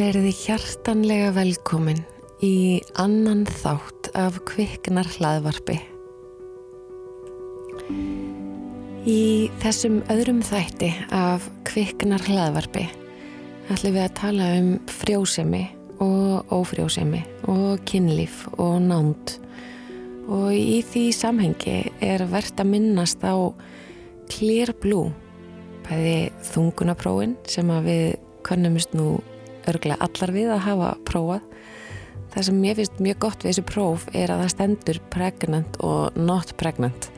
Verði hjartanlega velkomin í annan þátt af kviknar hlaðvarpi. Í þessum öðrum þætti af kviknar hlaðvarpi ætlum við að tala um frjósemi og ófrjósemi og kynlíf og nánd og í því samhengi er verðt að minnast á Clear Blue bæði þungunaprófin sem að við kannumist nú örglega allar við að hafa prófað. Það sem ég finnst mjög gott við þessu próf er að það stendur pregnant og not pregnant.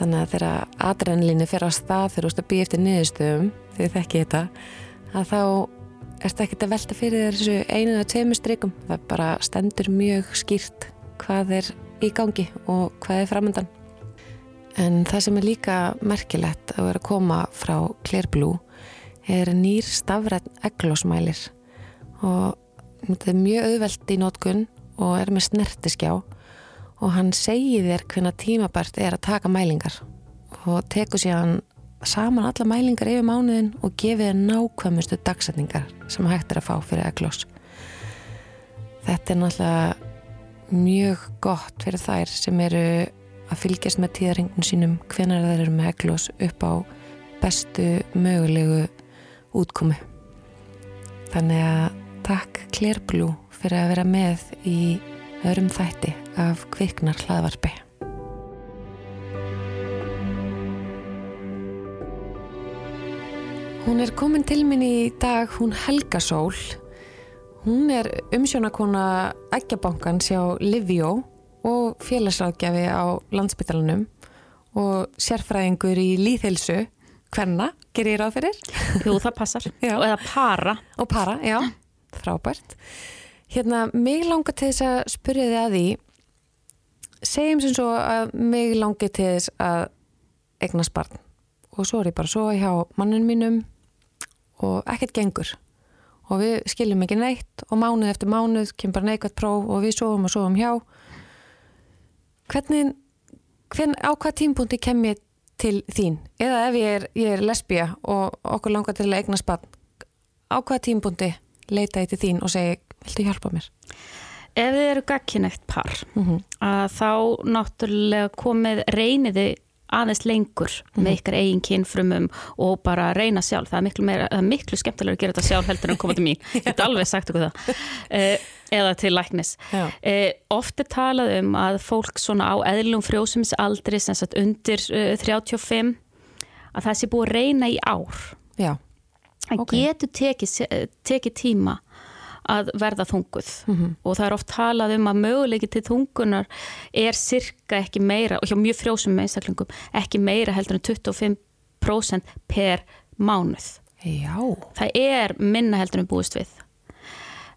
Þannig að þegar adrenalínu fer á stað þegar þú ert að býja eftir niðurstöðum, því þið þekki þetta, að þá ertu ekkert að velta fyrir þessu einu eða tveimu strykum. Það bara stendur mjög skýrt hvað er í gangi og hvað er framöndan. En það sem er líka merkilegt að vera að koma frá Clear Blue er nýr stafrætt eglosmælir og þetta er mjög auðvelt í nótkunn og er með snertiskjá og hann segir þér hvenna tímabært er að taka mælingar og tekur síðan saman alla mælingar yfir mánuðin og gefið þér nákvæmustu dagsetningar sem hægt er að fá fyrir eglos. Þetta er náttúrulega mjög gott fyrir þær sem eru að fylgjast með tíðaringun sínum hvenar þeir eru með eglos upp á bestu mögulegu útkomu. Þannig að takk Klerblú fyrir að vera með í öðrum þætti af kviknar hlaðvarpi. Hún er komin til minn í dag, hún Helga Sól. Hún er umsjónakona ægjabankan sjá Livjó og félagsráðgjafi á landsbytalanum og sérfræðingur í líðhelsu hverna, gerir ég ráð fyrir? Jú, það passar. Já. Og eða para. Og para, já, frábært. Hérna, mig langar til þess að spyrja þið að því, segjum sem svo að mig langar til þess að eignast barn og svo er ég bara svo hjá mannun mínum og ekkert gengur og við skiljum ekki neitt og mánuð eftir mánuð kemur bara neikvægt próf og við sofum og sofum hjá. Hvernig, hvern, á hvað tímpunkti kem ég til þín eða ef ég er, ég er lesbía og okkur langar til að eigna spann á hvaða tímbundi leita ég til þín og segi, viltu hjálpa mér? Ef þið eru gagkinægt par, Mm -hmm. að þá náttúrulega komið reyniði aðeins lengur með ykkar eigin kynfrumum og bara reyna sjálf. Það er miklu, meira, það er miklu skemmtilega að gera þetta sjálf heldur en að koma til mín. Ég get alveg sagt okkur það. Eh, eða til læknis. Já. Eh, oft er talað um að fólk svona á eðlum frjósumisaldri sem sagt undir eh, 35 að það sé búið að reyna í ár. Já, Það Ok. getur tekið, tekið tíma að verða þunguð Mhm. og það er oft talað um að möguleiki til þungunar er cirka ekki meira og hjá mjög frjósum einstaklingum ekki meira heldur en 25% per mánuð. já, Það er minna heldur en búist við.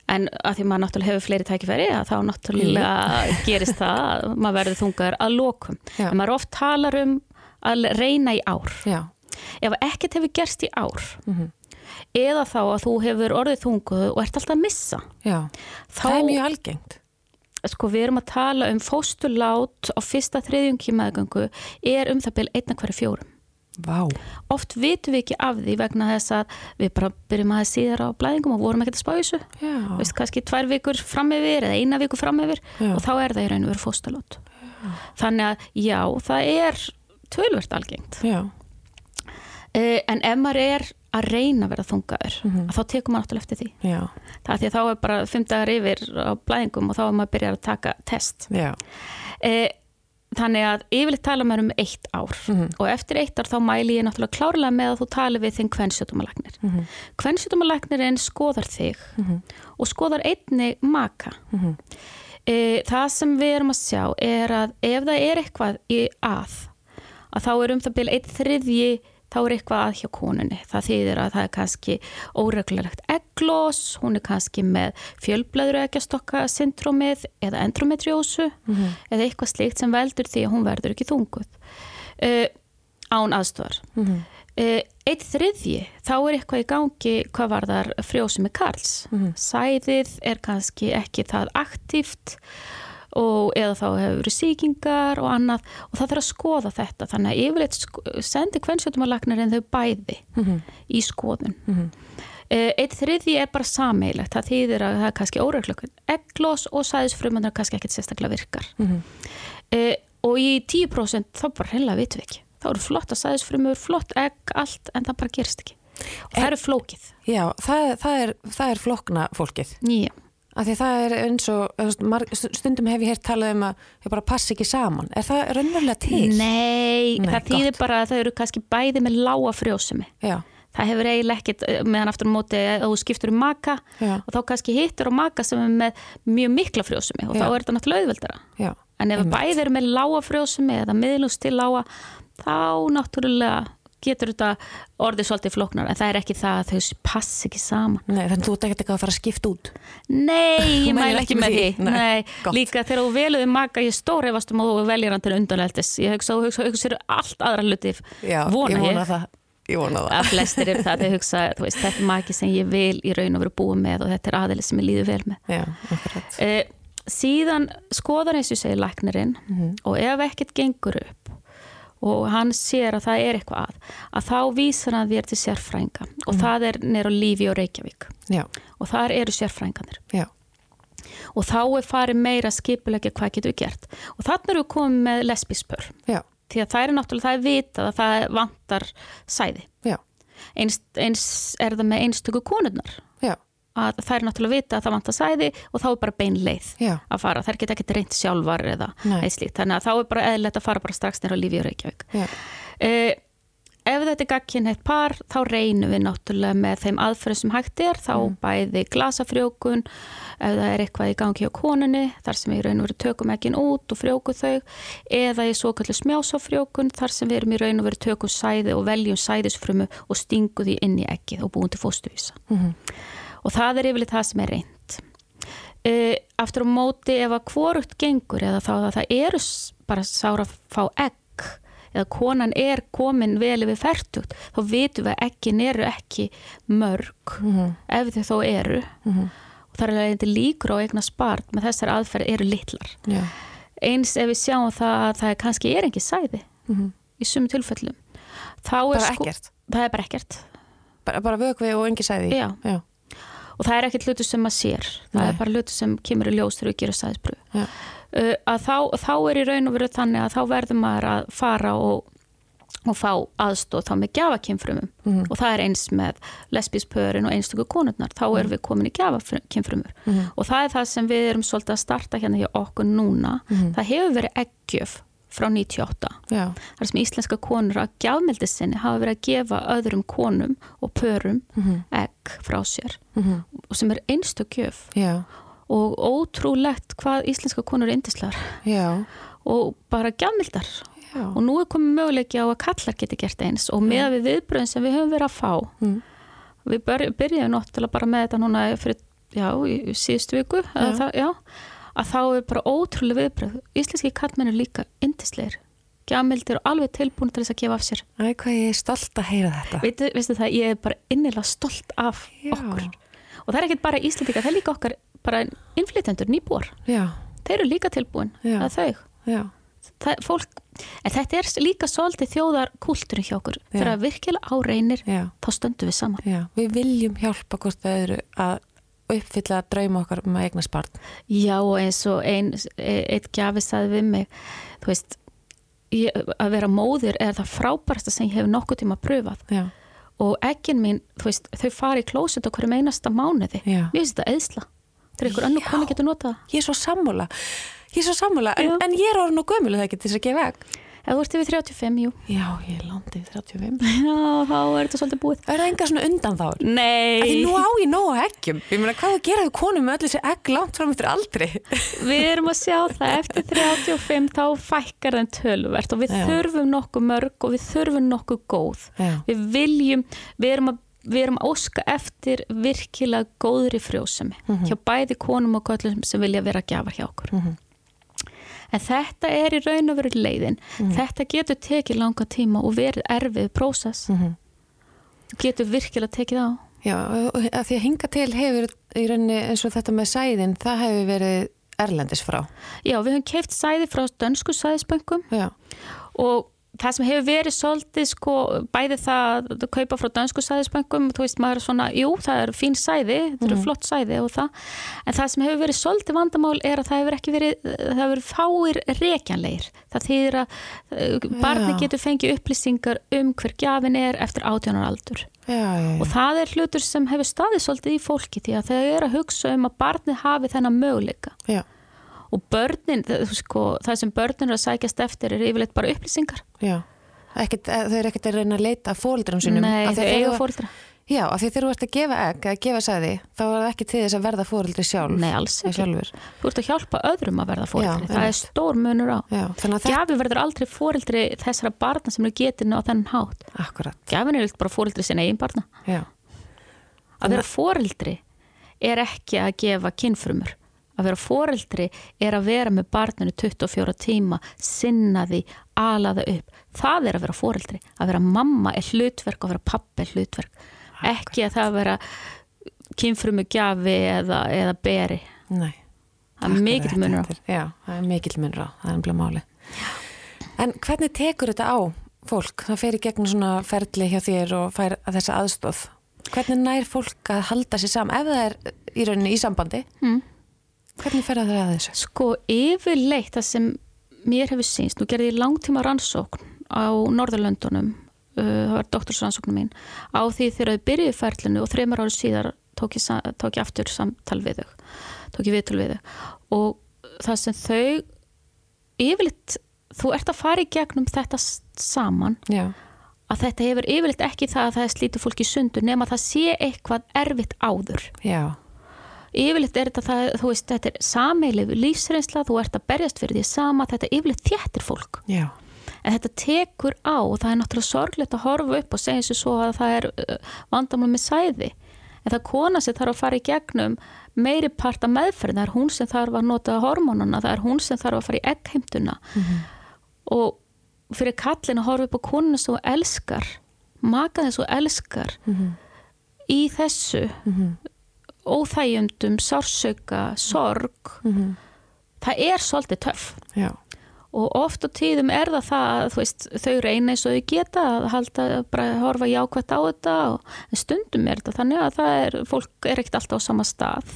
En að því maður náttúrulega hefur fleiri tækifæri þá náttúrulega gerist það að maður verður þungaður að lokum. Já. En maður oft talar um að reyna í ár já, ef ekkert hefur gerst í ár Mhm. Eða þá að þú hefur orðið þunguð og ert alltaf að missa. Já. þá, Það er mjög algengt. sko við erum að tala um fósturlát á fyrsta þriðjungi meðgöngu er um það byrja einna hverju fjórum. Vá, oft vitum við ekki af því vegna þess að við bara byrjum aðeins síðar á blæðingum og vorum ekkert að spá þessu. Já, veist kannski tvær vikur fram yfir eða eina viku fram yfir Já. og þá er það í raun og veru fósturlát þannig að já, það er tölvert algengt. Já, uh, en ef maður er að reyna að vera þungaður Mhm. að þá tekur maður náttúrulega eftir því já, það er því að þá er bara fimm dagar yfir á blæðingum og þá er maður að byrja að taka test e, þannig að yfirleitt tala maður um eitt ár Mhm. og eftir eitt ár þá mæli ég náttúrulega klárlega með að þú tali við þinn kvennsjóttumalagnir mm Mhm. kvennsjóttumalagnirinn skoðar þig Mhm. og skoðar einni maka Mhm. e, það sem við erum að sjá er að ef það er eitthvað í að að þá er um það byrja eitt þriðji þá er eitthvað að hjá konunni. Það þýðir að það er kannski óreglulegt eglós, hún er kannski með fjölblæður ekkjastokka syndrómið eða endometriósu eða eitthvað slíkt sem veldur því að hún verður ekki þunguð uh, án aðstofar. Mhm. Uh, eitt þriðji, þá er eitthvað í gangi hvað var þar frjósumi Karls. Sæðið er kannski ekki það aktíft og eða þá hefur verið sýkingar og annað og það þarf að skoða þetta þannig að yfirleitt sk- sendi kvennsjóttumalagnar en þau bæði Mhm. í skoðun Mhm. Uh, eitt þriði er bara sameilegt, það þýðir að það er kannski óreglökun egglós og sæðisfrumunar kannski ekkert sérstaklega virkar Mm -hmm. uh, og í 10% þá bara hreinlega vitum við ekki þá eru flotta sæðisfrumur, flott egg, allt en það bara gerist ekki og það En- eru flókið Já, það, það, er, það er flokna fólkið. Nýja, Af því það er eins og, stundum hef ég hér talað um að ég bara passi ekki saman. Er það raunverulega til? nei, Nei, það þýðir gott. bara að það eru kannski bæði með lága frjósumi Já, það hefur eiginlega ekkert eh, meðan aftur á móti að þú skiptur um maka já, og þá kannski hittur á maka sem er með mjög mikla frjósumi og Já. þá er þetta náttúrulega auðveldara en ef bæði eru með lága frjósumi eða miðlust til lága þá náttúrulega getur þetta orðið svolítið flóknar en það er ekki það að þau passi ekki saman Nei, þannig þú ert ekkert eitthvað að fara að skipta út. Nei, ég mæl ekki með því? því Nei, Nei, líka þegar þú veluði maka ég stóri efastum og þú veljar hann til undaneltis ég hugsa, hugsa, hugsa, hugsa allt aðra hluti Já, vona ég ég, það. Ég vona það. að flestir eru það þeir hugsa, þú veist, þetta er maki sem ég vil í raun og veru búa með og þetta er aðeins sem ég líður vel með Já, eh, síðan skoðar eins og segir læknirinn Mhm. og ef ekkert gengur upp og hann sér að það er eitthvað að að þá vísar hann þér til sérfrænga og það er á Lífi og Reykjavík. Já, og þar eru sérfrænganir já, og þá er farið meira skipulegja hvað getur við gert. Og þannig erum við komið með lesbíspör því að það er náttúrulega, það er vitað að það vantar sæði. Eins, eins er það með einstöku konurnar. Já, að er náttúrulega vita að það vantar sæði og þá er bara bein leið já, að fara, þær geta ekkert reynt sjálfar eða eitt slíkt, þannig að þá er bara eðlilegt að fara bara strax nýra lífi og Reykjavík. Uh, ef þetta er gagkinnheitt par þá reynum við náttúrulega með þeim aðferðum sem hægt er, þá Mm. bæði glasafrjókun, ef það er eitthvað í gangi á konunni, þar sem við í raun og veru tökum ekkin út og frjóku þau eða í svo kallu smjásafrjókun þar sem við erum í raun og veru tökum sæði og veljum sæðisfrumu og stingu því inn í ekkið og búum til fóstuvísa Mhm. Og það er yfirleitt það sem er reynd uh, aftur á móti ef að hvorugt gengur eða þá að það eru bara sára að fá egg eða konan er komin vel yfir færtugt þá vitum við að eggin eru ekki mörg Mhm. ef þau þó eru Mhm. og það er alveg líkur á eigna spart með þessar aðferð eru litlar já, eins ef við sjáum það að það er kannski er ekki sæði Mhm. í sumum tilfellum er bara sko ekkert. það er bara ekkert Bara, bara vökvi og engi sæði. Já. já, og það er ekkert hlutu sem maður sér það Nei. er bara hlutu sem kemur í ljós þegar við gerum sæðisbröð já, uh, að þá, þá er í raun og veru þannig að þá verður maður að fara og, og fá aðstóð þá með gjafakynfrumum Mhm. og það er eins með lesbíspörin og einstöku konurnar þá erum við komin í gjafakynfrumur Mhm. og það er það sem við erum svolítið að starta hérna hjá okkur núna Mhm. það hefur verið eggjöf frá 98 já, þar sem íslenska konur að gjafmildi sinni hafa verið að gefa öðrum konum og pörum Mhm. egg frá sér. Mhm. og sem er einstök gjöf. Já, og ótrúlegt hvað íslenska konur er yndislegar. Já, og bara gjafmildar og nú er komið möguleiki á að kallar geti gert eins. Og með við viðbröðin sem við höfum verið að fá. Mm. við bör, byrjuðum náttúrulega bara með þetta núna fyrir, já, síðust viku. Það, já, að þá er bara ótrúlega viðbröð íslenski kallmenn er líka yndisleir gjafmildir og alveg tilbúin til þess að gefa af sér. Æ, hvað ég er stolt að heyra þetta. veitu, veistu það, ég er bara innilega stolt af Já. okkur. Og það er ekkert bara Íslandika, það er líka okkar bara innflytendur, nýbúar. Já, þeir eru líka tilbúin Já. að þau. Já, það, fólk, en þetta er líka svolítið þjóðar kúlturinn hjá okkur. Þegar virkilega áreynir já, þá stöndum við saman. Já. Við viljum hjálpa hvort það eru að uppfylla drauma okkar um að eigna spart. já og eins og ein, eitt gjafi saði við mig þú veist ég, að vera móðir er það frábærasta sem ég hef nokkuð tíma pröfað Já, og ekkin mín, veist, þau fari í klósut okkur um einasta mánuði Já. mér finnst þetta eðsla þegar ykkur annu konu getur notað það ég er svo sammála. Ég er svo sammála, en, en ég er orðin og gömul það ekki til þess að gefa egg. Ef þú ert yfir 35, jú Já, ég landið í 35. já, þá er þetta svolítið búið Er það enga svona undan þá? nei, Því nú á ég nóg eggjum. Ég meina, hvað á að gera við konum með öll þessi egg langt fram eftir aldrei? Við erum að sjá það eftir 35 þá fækkar þeim töluvert og við Já. þurfum nokkuð mörg og við þurfum nokkuð góð. Já. Við viljum, við erum að við erum að óska eftir virkilega góðri frjósemi Mhm. hjá bæði konum og köllum sem vilja vera gjafar hjá okkur. Mhm. En þetta er í raun og veru leiðin. Mhm. Þetta getur tekið langa tíma og verið erfið prósess. Mm Getur virkilega tekið á. Já, að því að hinga til hefur í rauninni eins og þetta með sæðin, það hefur verið erlendis frá. Já, við höfum keift sæði frá dönsku sæðisböngum og það sem hefur verið svolítið sko, bæði það að kaupa frá dansku sæðisböngum, þú veist maður er svona, jú það er fín sæði, þetta eru flott sæði og það, en það sem hefur verið svolítið vandamál er að það hefur ekki verið það hefur verið fáir rekjanleir það þýðir að uh, barni Já. getur fengið upplýsingar um hver gjafin er eftir átjónar aldur. Já, já, og það er hlutur sem hefur staðið svolítið í fólki því að þau eru að hugsa um að barni hafi þennan möguleika. Já, og börnin, það, sko, það sem börnin er að sækjast eftir er yfirleitt bara upplýsingar. Já. Ekkit, eh, þau eru ekkert að reyna að leita að fóldrum sinum Nei, þau að eiga fóldra Já, af því þegar þú ert að gefa egg eða gefa sæði, þá er það ekki til þess að verða fóreldri sjálf. Nei, alls ekki. sjálfur. Þú ert að hjálpa öðrum að verða fóreldri Já, það er stór munur á. Já, að Gjafi verður aldrei fóreldri þessara barna sem eru getinu á þennan hátt. Akkurat, Gjafin er bara fóreldri sinna eigin barna. Já, Að vera fóreldri er ekki að gefa kynfrumur að vera fóreldri er að vera með barninu 24 tíma sinna því, ala það upp. Það er að vera fóreldri, að vera mamma er hlutverk og að vera pappi er hlutverk. Ekki að það vera kynfrumu gjafi eða, eða beri. Nei. Það er mikill munur á. Já, það er mikill munur á, það er umlega máli En hvernig tekur þetta á fólk? Það fer í gegnum svona ferli hjá þér og fær að þessa aðstóð Hvernig nær fólk að halda sér saman ef það er í rauninni í sambandi? Mm. Hvernig fer það að þessu? Sko yfirleitt það sem mér hefur sínst, nú gerði ég langtíma rannsókn á Norðurlöndunum uh, það var doktorsrannsóknum mín á því þegar þau byrjuði ferlinu og þreymar árið síðar tók ég, tók ég aftur samtal við þau tók ég viðtal við þau. Og það sem þau yfirleitt, þú ert að fara í gegnum þetta saman Já, að þetta hefur yfirleitt ekki það að það slítið fólki sundur nema að það sé eitthvað erfitt áður. Já, yfirleitt er þetta það, þú veist, þetta er sameilið lífsreynsla, þú ert að berjast fyrir því sama, þetta yfirleitt þéttir fólk. Já, en þetta tekur á og það er náttúrulega sorglegt að horfa upp og segja sér svo að það er uh, vandamál með sæði. En það kona sem þarf að fara í gegnum meiri part af meðferð, það er hún sem þarf að nota hormónuna, það er hún sem þarf að fara í eggheimtuna og fyrir kallin að horfa upp á konuna svo elskar, maka þess og elskar í þessu óþægjundum, sársauka, sorg það er svolítið töff. Já, og oft á tíðum er það það að veist, þau reyna eins og þau geta að halda, bara að horfa jákvætt á þetta og, en stundum er þetta þannig að það er, fólk er ekkert alltaf á sama stað.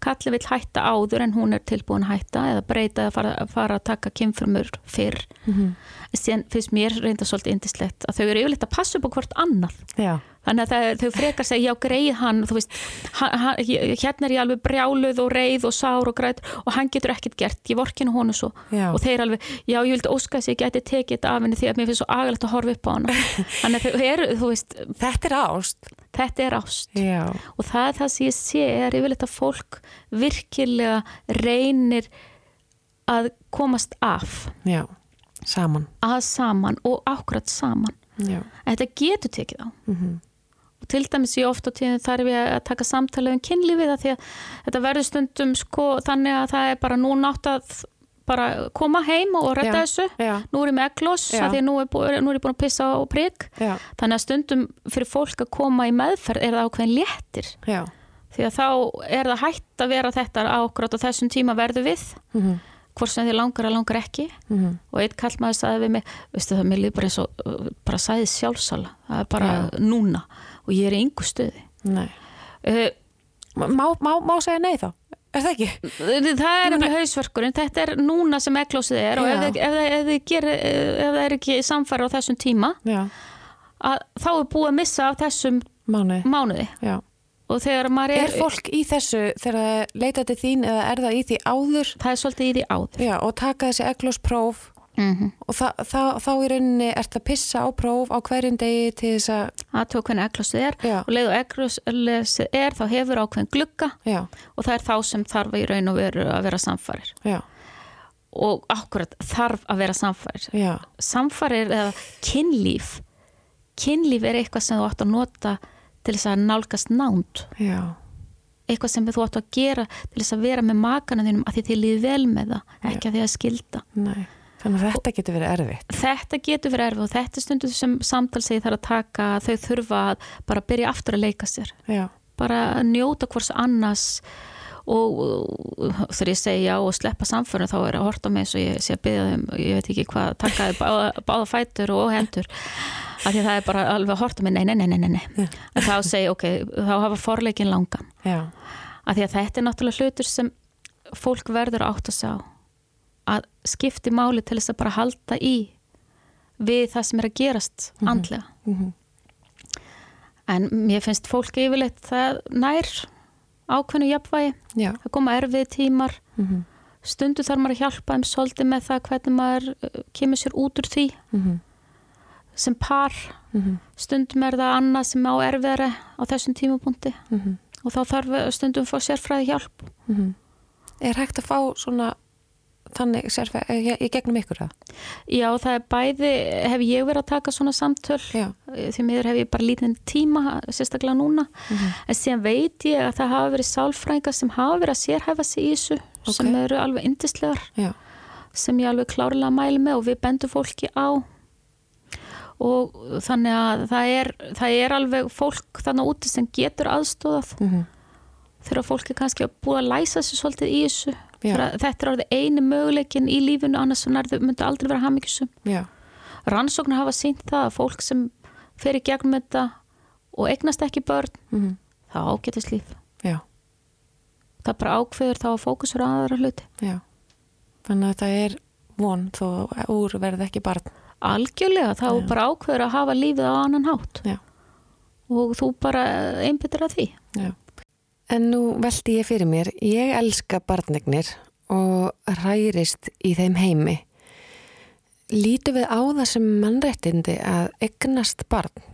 Kalli vill hætta áður en hún er tilbúin að hætta eða breyta eða fara, fara að taka kynfrumur fyrr. En síðan finnst mér reynda svolítið indislegt að þau eru yfirleitt að passa upp á hvort annað. Já, þannig að þau frekar segja já greið hann, þú veist hann, hann, hérna er ég alveg brjáluð og reið og sár og græt og hann getur ekkert gert. Ég vorkinu honu svo. Já. og þeir alveg, já ég vildi óska þess að ég geti tekið þetta af henni því að mér finnst svo agalegt að horfa upp á hana. Þannig að þau eru, þú veist þetta er ást. þetta er ást. Já, og það er það sem ég sé er yfirleitt að fólk virkilega reynir að komast af. Já, saman. Að saman og ákvæmt saman. Já, þetta getur tekið á. Og til dæmis ég oft á tíðin þarf ég að taka samtalið um kynlífið af því að þetta verður stundum sko þannig að það er bara nú nátt að bara koma heim og Já, þessu. já. nú er ég með eglós af því að nú er, nú er ég búin að pissa á já, þannig að stundum fyrir fólk að koma í meðferð er það ákveðin léttir. Já, því að þá er það hægt að vera þetta ákvæmt á þessum tíma verðu við. Mhm. hvort sem því langar að langar ekki. Mhm. og einn kallmaður sagði við mig veistu það, mér líður bara eins og bara sagði sjálfsala, það er bara núna og ég er í yngu stöði nei. Uh, Má, má, má segja nei þá? Er það ekki? það er nefnilega hausverkurinn. Þetta er núna sem eglósið er og ef, ef, ef, gerir, ef það er ekki samfæri á þessum tíma að þá er búið að missa af þessum mánuði. mánuði. Já. Og þegar maður er, Er fólk í þessu þegar það leita til þín eða er það í því áður? Það er svolítið í því áður. Já, og taka þessi eglóspróf mm og þa þa þá í rauninni ert að pissa á próf á hverjum degi til þess að að tók hvernig eglósið er. Já. og leið og eglósið er þá hefur ákveðin glugga. Já, og það er þá sem þarf í raun og veru að vera samfærir já, og akkurat þarf að vera samfærir já, samfærir eða kynlíf. Kynlíf er eitthvað sem þú átt að nota til þess að nálgast nánd. Já. Eitthvað sem þú átt að gera til þess að vera með makana þínum að því þið líði vel með það ekki að því að skilda Nei, þannig að þetta getur verið erfitt. Þetta getur verið erfið og þetta er stundu sem samtal segi þarf að taka að þau þurfa að bara byrja aftur að leika sér. Já, bara njóta hvors annars og þegar ég segi já og sleppa samförun þá er að horta mig eins og ég sé að byggja þeim ég veit ekki hvað, takkaði báða, báða fætur og hendur. Af því að það er bara alveg að horta mig, nei, nei, nei, nei, nei. þá segi, ok, þá hafa forleikin langan. Já. af því að þetta er náttúrulega hlutur sem fólk verður átt að sjá að skipti máli til þess að bara halda í við það sem er að gerast andlega Mm -hmm. en mér finnst fólk yfirleitt það nær ákveðnu jafnvægi Já. það koma erfið tímar Mm -hmm. stundu þarf maður að hjálpa þeim svolítið með það hvernig maður uh, kemur sér út úr því sem par Mhm. stundum er það annað sem á erfiðari á þessum tímapunkti Mhm. og þá þarf stundum að fá sérfræði hjálp Er hægt að fá svona þannig sérfæð í gegnum ykkur það? Já, það er bæði, hef ég verið að taka svona samtöl Já. því miður hef ég bara lítinn tíma sérstaklega núna, en síðan veit ég að það hafa verið sálfrænga sem hafa verið að sérhæfa sig í þessu sem Ok. eru alveg yndislegar Já. sem ég alveg klárlega mæli með og við bendum fólki á og þannig að það er, það er alveg fólk þannig úti sem getur aðstóðað Mm þegar fólk er kannski búið að læsa sig svolítið í þessu. Þegar þetta er orðið eini möguleikin í lífinu annars myndi aldrei vera Já. rannsóknar hafa sínt það að fólk sem fer í gegnum þetta og eignast ekki börn Mm það á ágætist líf Já. það bara ákveður þá að fókusur aðra hluti Já. Þannig að það er von þó úr verði ekki barn. algjörlega þá Já. bara ákveður að hafa lífið á annan hátt Já. og þú bara einbyttir að því Já. En nú veldi ég fyrir mér, ég elska barnegnir og hrærist í þeim heimi. Lítu við á það sem mannréttindi að egnast barn?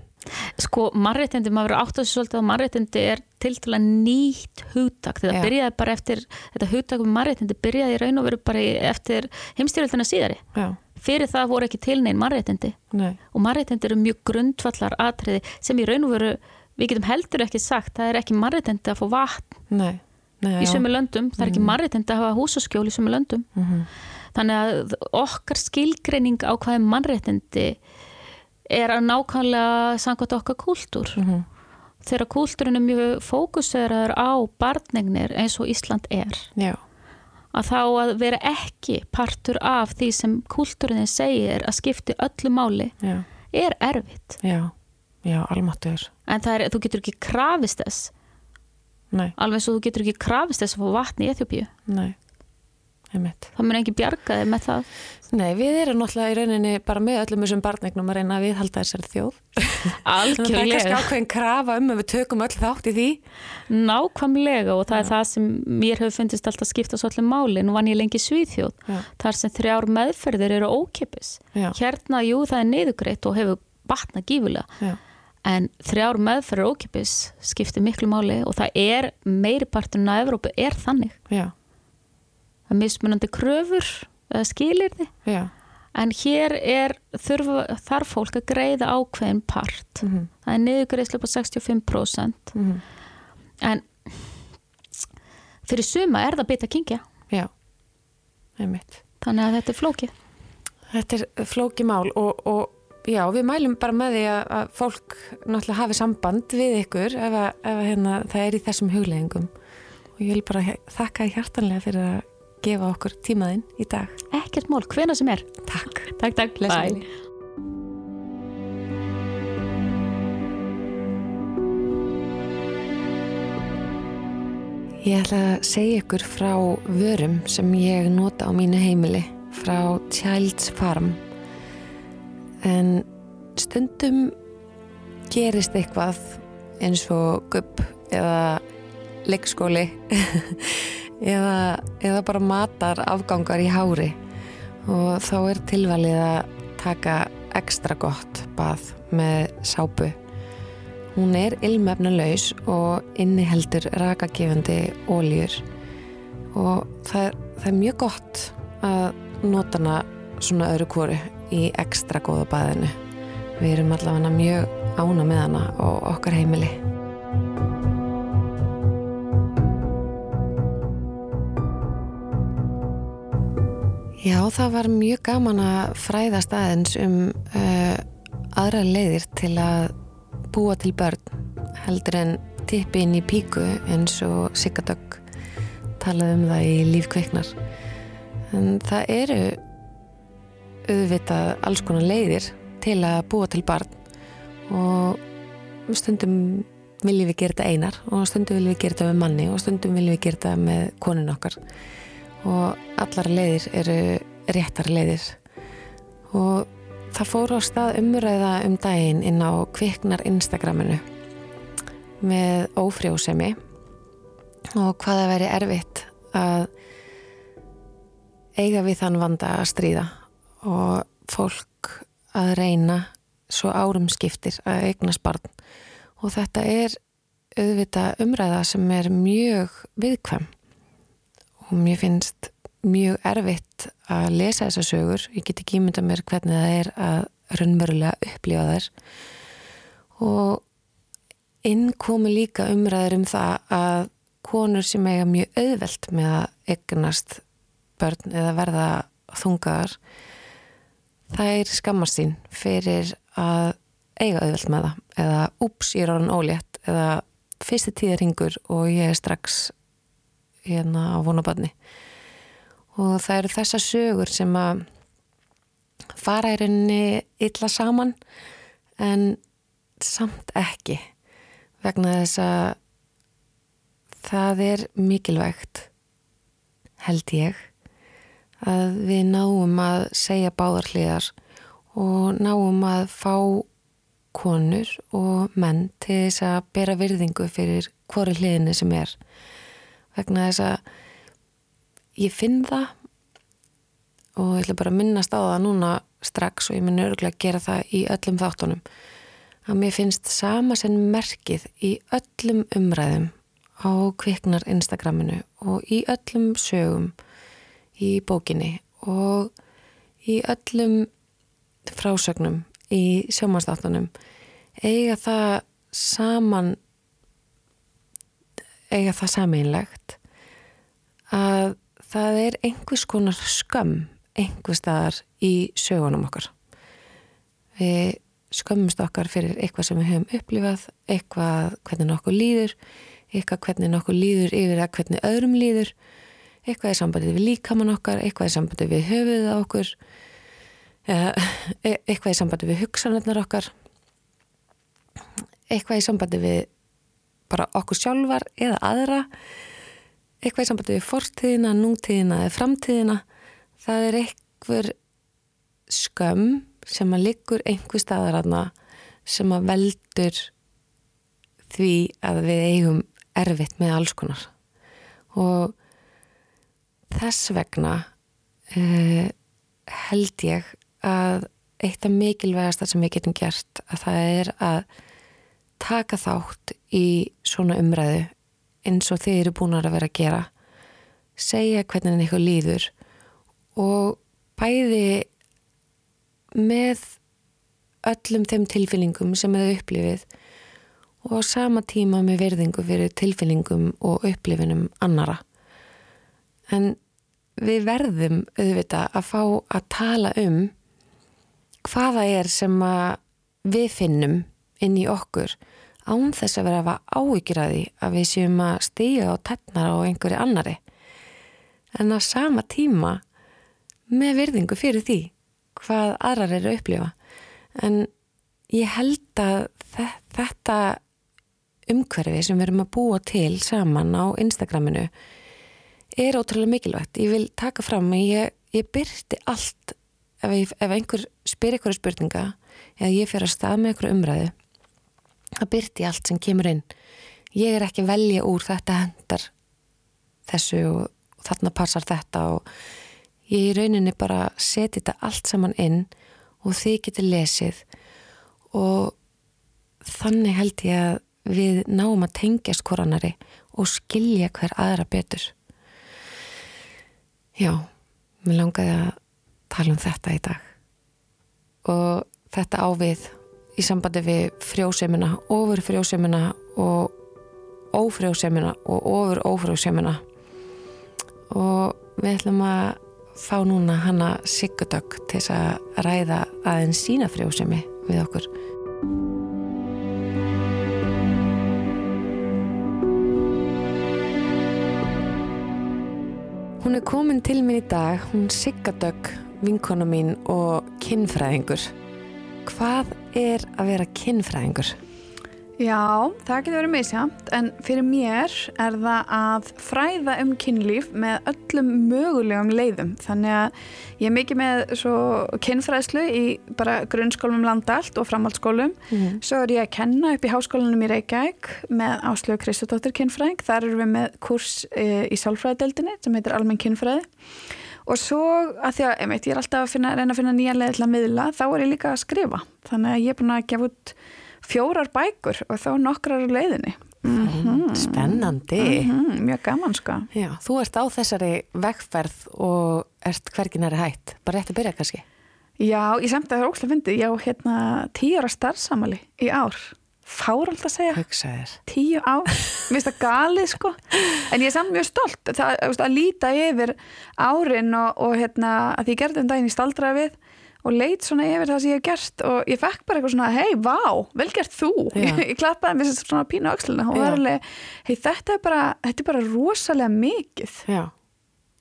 sko mannréttindi, maður verður átt að þessu svolítið að mannréttindi er til að nýtt hugtak þegar Já. byrjaði bara eftir þetta hugtak um mannréttindi byrjaði í raun og veru bara eftir heimstyrjöldina síðari Já. fyrir það voru ekki til neinn mannréttindi Nei. og mannréttindi eru mjög grundvallar atriði sem í raun og veru við getum heldur ekki sagt, það er ekki mannréttindi að fá vatn Nei. Nei. í sömu löndum, það er ekki mannréttindi að hafa húsaskjól í sömu löndum Mm -hmm. þannig að okkar skilgreining á hvað er mannréttindi er að nákvæmlega samkvæmt okkar kúltúr Mhm. þegar kúltúrin er mjög fókuseraður á barnegnir eins og Ísland er Já. að þá að vera ekki partur af því sem kúltúrin segir að skipti öllu máli Já. er erfitt Já. Já, almáttuður. en það er, þú getur ekki krafist þess Nei. alveg eins og þú getur ekki krafist þess að fá vatni í Eþjópíu Nei. Einmitt. það mun ekki bjarga þig með það Nei, við erum náttúrulega í rauninni bara með öllum þessum barnegnum að reyna að viðhalda þessari þjóð. Það er kannski algjörlega, ákveðin krafa um að við tökum öll þátt í því. nákvæmlega og það er það sem mér hefur fundist alltaf skipta svolítið máli, nú vann ég lengi Já. þar sem þrjár meðferðir eru ókipis Já. hérna, jú, en þrjár meðferðir ókipis skiptir miklu máli og það er meiri parturinn að Evrópu er þannig. Já. það er mismunandi kröfur eða skilirði Já. en hér er þurfa, þarf fólk að greiða ákveðin part. Mm það er niðugreislu på 65% -hmm. en fyrir suma er það bita kingja þannig að þetta er flókið. Þetta er flóki mál og, og já, við mælum bara með því að, að fólk náttúrulega hafi samband við ykkur ef, að, ef að, hérna, það er í þessum hugleggingum og ég vil bara þakka hjartanlega fyrir að gefa okkur tímaðinn í dag. ekkert mál, hvena sem er Takk. takk, takk, Blessaður. Ég ætla að segja ykkur frá vörum sem ég nota á mínu heimili frá Child's Farm en stundum gerist eitthvað eins og gupp eða leikskóli eða, eða bara matar afgangar í hári. Og þá er tilvalið að taka ekstra gott bað með sápu. Hún er ilmefnalaus og inniheldur rakagefandi óljur og það, það er mjög gott að nota hana svona öðru kóru í ekstra góða baðinu. Við erum allavega mjög ána með hana og okkar heimili. Já, það var mjög gaman að fræðast aðeins um uh, aðra leiðir til að búa til börn heldur en tippi inn í píku eins og Sigardögg talað um það í lífkveiknar en það eru auðvitað alls konar leiðir til að búa til barn og stundum viljum við gera þetta einar og stundum viljum við gera þetta með manni og stundum viljum við gera þetta með konin okkar. Og allar leiðir eru réttar leiðir. Og það fór á stað umræða um daginn inn á kviknar Instagraminu með ófrjósemi og hvaða veri erfitt að eiga við þann vanda að stríða og fólk að reyna svo árum skiptir að eignast barn. Og þetta er auðvita umræða sem er mjög viðkvæm. Og mér finnst mjög erfitt að lesa þessar sögur. Ég get ekki ímynda mér hvernig það er að raunverulega upplifa þær. Og inn komi líka umræður um það að konur sem eiga mjög auðvelt með að eignast börn eða verða þungaðar þær skammast sín fyrir að eiga auðvelt með það. Eða úps, ég er ára ólétt. Eða fyrsti tíðarhingur og ég er strax hérna á vonabarni og það eru þessa sögur sem að fara í rauninni illa saman en samt ekki vegna þess að það er mikilvægt held ég að við náum að segja báðarliðar og náum að fá konur og menn til þess að bera virðingu fyrir hvori hliðinni sem er. Vegna þess að ég finn það og ég ætla bara að minnast á það núna strax og ég minn örgulega að gera það í öllum þáttunum að mér finnst sama sem merkið í öllum umræðum á kviknar Instagraminu og í öllum sögum í bókinni og í öllum frásögnum í sjómanstáttunum eiga það saman eiga það sameinlegt að það er einhvers konar skömm einhver staðar í sögunum okkar. Við skömmumst okkar fyrir eitthvað sem við höfum upplifað eitthvað hvernig nokkuð líður eitthvað hvernig nokkuð líður yfir að hvernig öðrum líður eitthvað í sambandi við líkamann okkar eitthvað í sambandi við höfuðið okkur e-, eitthvað í sambandi við hugsanarnar okkar eitthvað í sambandi við bara okkur sjálfar eða aðra eitthvað í sambandi við fortíðina, nútíðina eða framtíðina. Það er eitthvað skömm sem að liggur einhver staðar aðna sem að veldur því að við eigum erfitt með alls konar. Og þess vegna uh, held ég að eitt af mikilvægasta sem við getum gert að það er að taka þátt í svona umræðu eins og þið eru búin að vera að gera segja hvernig eitthvað líður og bæði með öllum þeim tilfinningum sem þau upplifið og á sama tíma með verðingu fyrir tilfinningum og upplifinum annara. En við verðum auðvitað að fá að tala um hvaða er sem við finnum inn í okkur án þess að vera að áhyggjur að því að við séum að stíga og tennar á einhverju annari. En á sama tíma með virðingu fyrir því hvað aðrar eru að upplifa. En ég held að þetta umhverfi sem við erum að búa til saman á Instagraminu er ótrúlega mikilvægt. Ég vil taka fram að ég, ég byrti allt ef, ég, ef einhver spyr ykkur spurninga eða ég fer að stað með ykkur umræðu það byrti allt sem kemur inn. Ég er ekki að velja úr þetta hendar þessu og þarna passar þetta og ég í rauninni bara seti þetta allt saman inn og þið getur lesið. Og þannig held ég að við náum að tengjast koranari og skilja hver aðra betur já mér langaði að tala um þetta í dag. Og þetta ávið í sambandi við frjósemina, ofur frjósemina og ófrjósemina og ofur ófrjósemina og við ætlum að fá núna hanna Sigurdögg til að ræða aðeins sína frjósemi við okkur Hún er komin til mín í dag, hún Siggadögg, vinkona mín og kinnfræðingur. Hvað er að vera kinnfræðingur? Já, það getur verið misjamt en fyrir mér er það að fræða um kynlíf með öllum mögulegum leiðum. Þannig að ég er mikið með kynfræðslu í bara grunnskólum um landa allt og framhaldsskólum. Mm. svo er ég að kenna upp í háskólanum í Reykjavík með Áslögu Kristadóttir kynfræðing. Þar erum við með kurs e, í sálfræðadeldinni sem heitir Almenn kynfræði. Og svo að því að einmitt, ég er alltaf að finna, reyna að finna nýja leið til að miðla þá er ég líka að skrifa. Þannig að ég er búin að gefa út fjórar bækur og þá nokkrar leiðinni. Mm Spennandi. mjög gaman sko. Já, þú ert á þessari vegferð og ert hvergin er hætt. Bara rétt að byrja kannski. já, ég samt að það er óslega fyndið. Já, hérna, tíu ára starfsamali í ár. Fárald að segja. Hugsa þér. tíu ár, mér finnst það galið sko, en ég er samt mjög stolt. Það, að líta yfir árin og, og hérna, að því ég gerði um daginn í staldraði við og leit svona yfir það sem ég hef gert og ég fekk bara eitthvað svona, hei, vá, vel gert þú ég, ég klappaði mér svona pínu öxlina og var alveg, hei, þetta er bara þetta er bara rosalega mikið Já.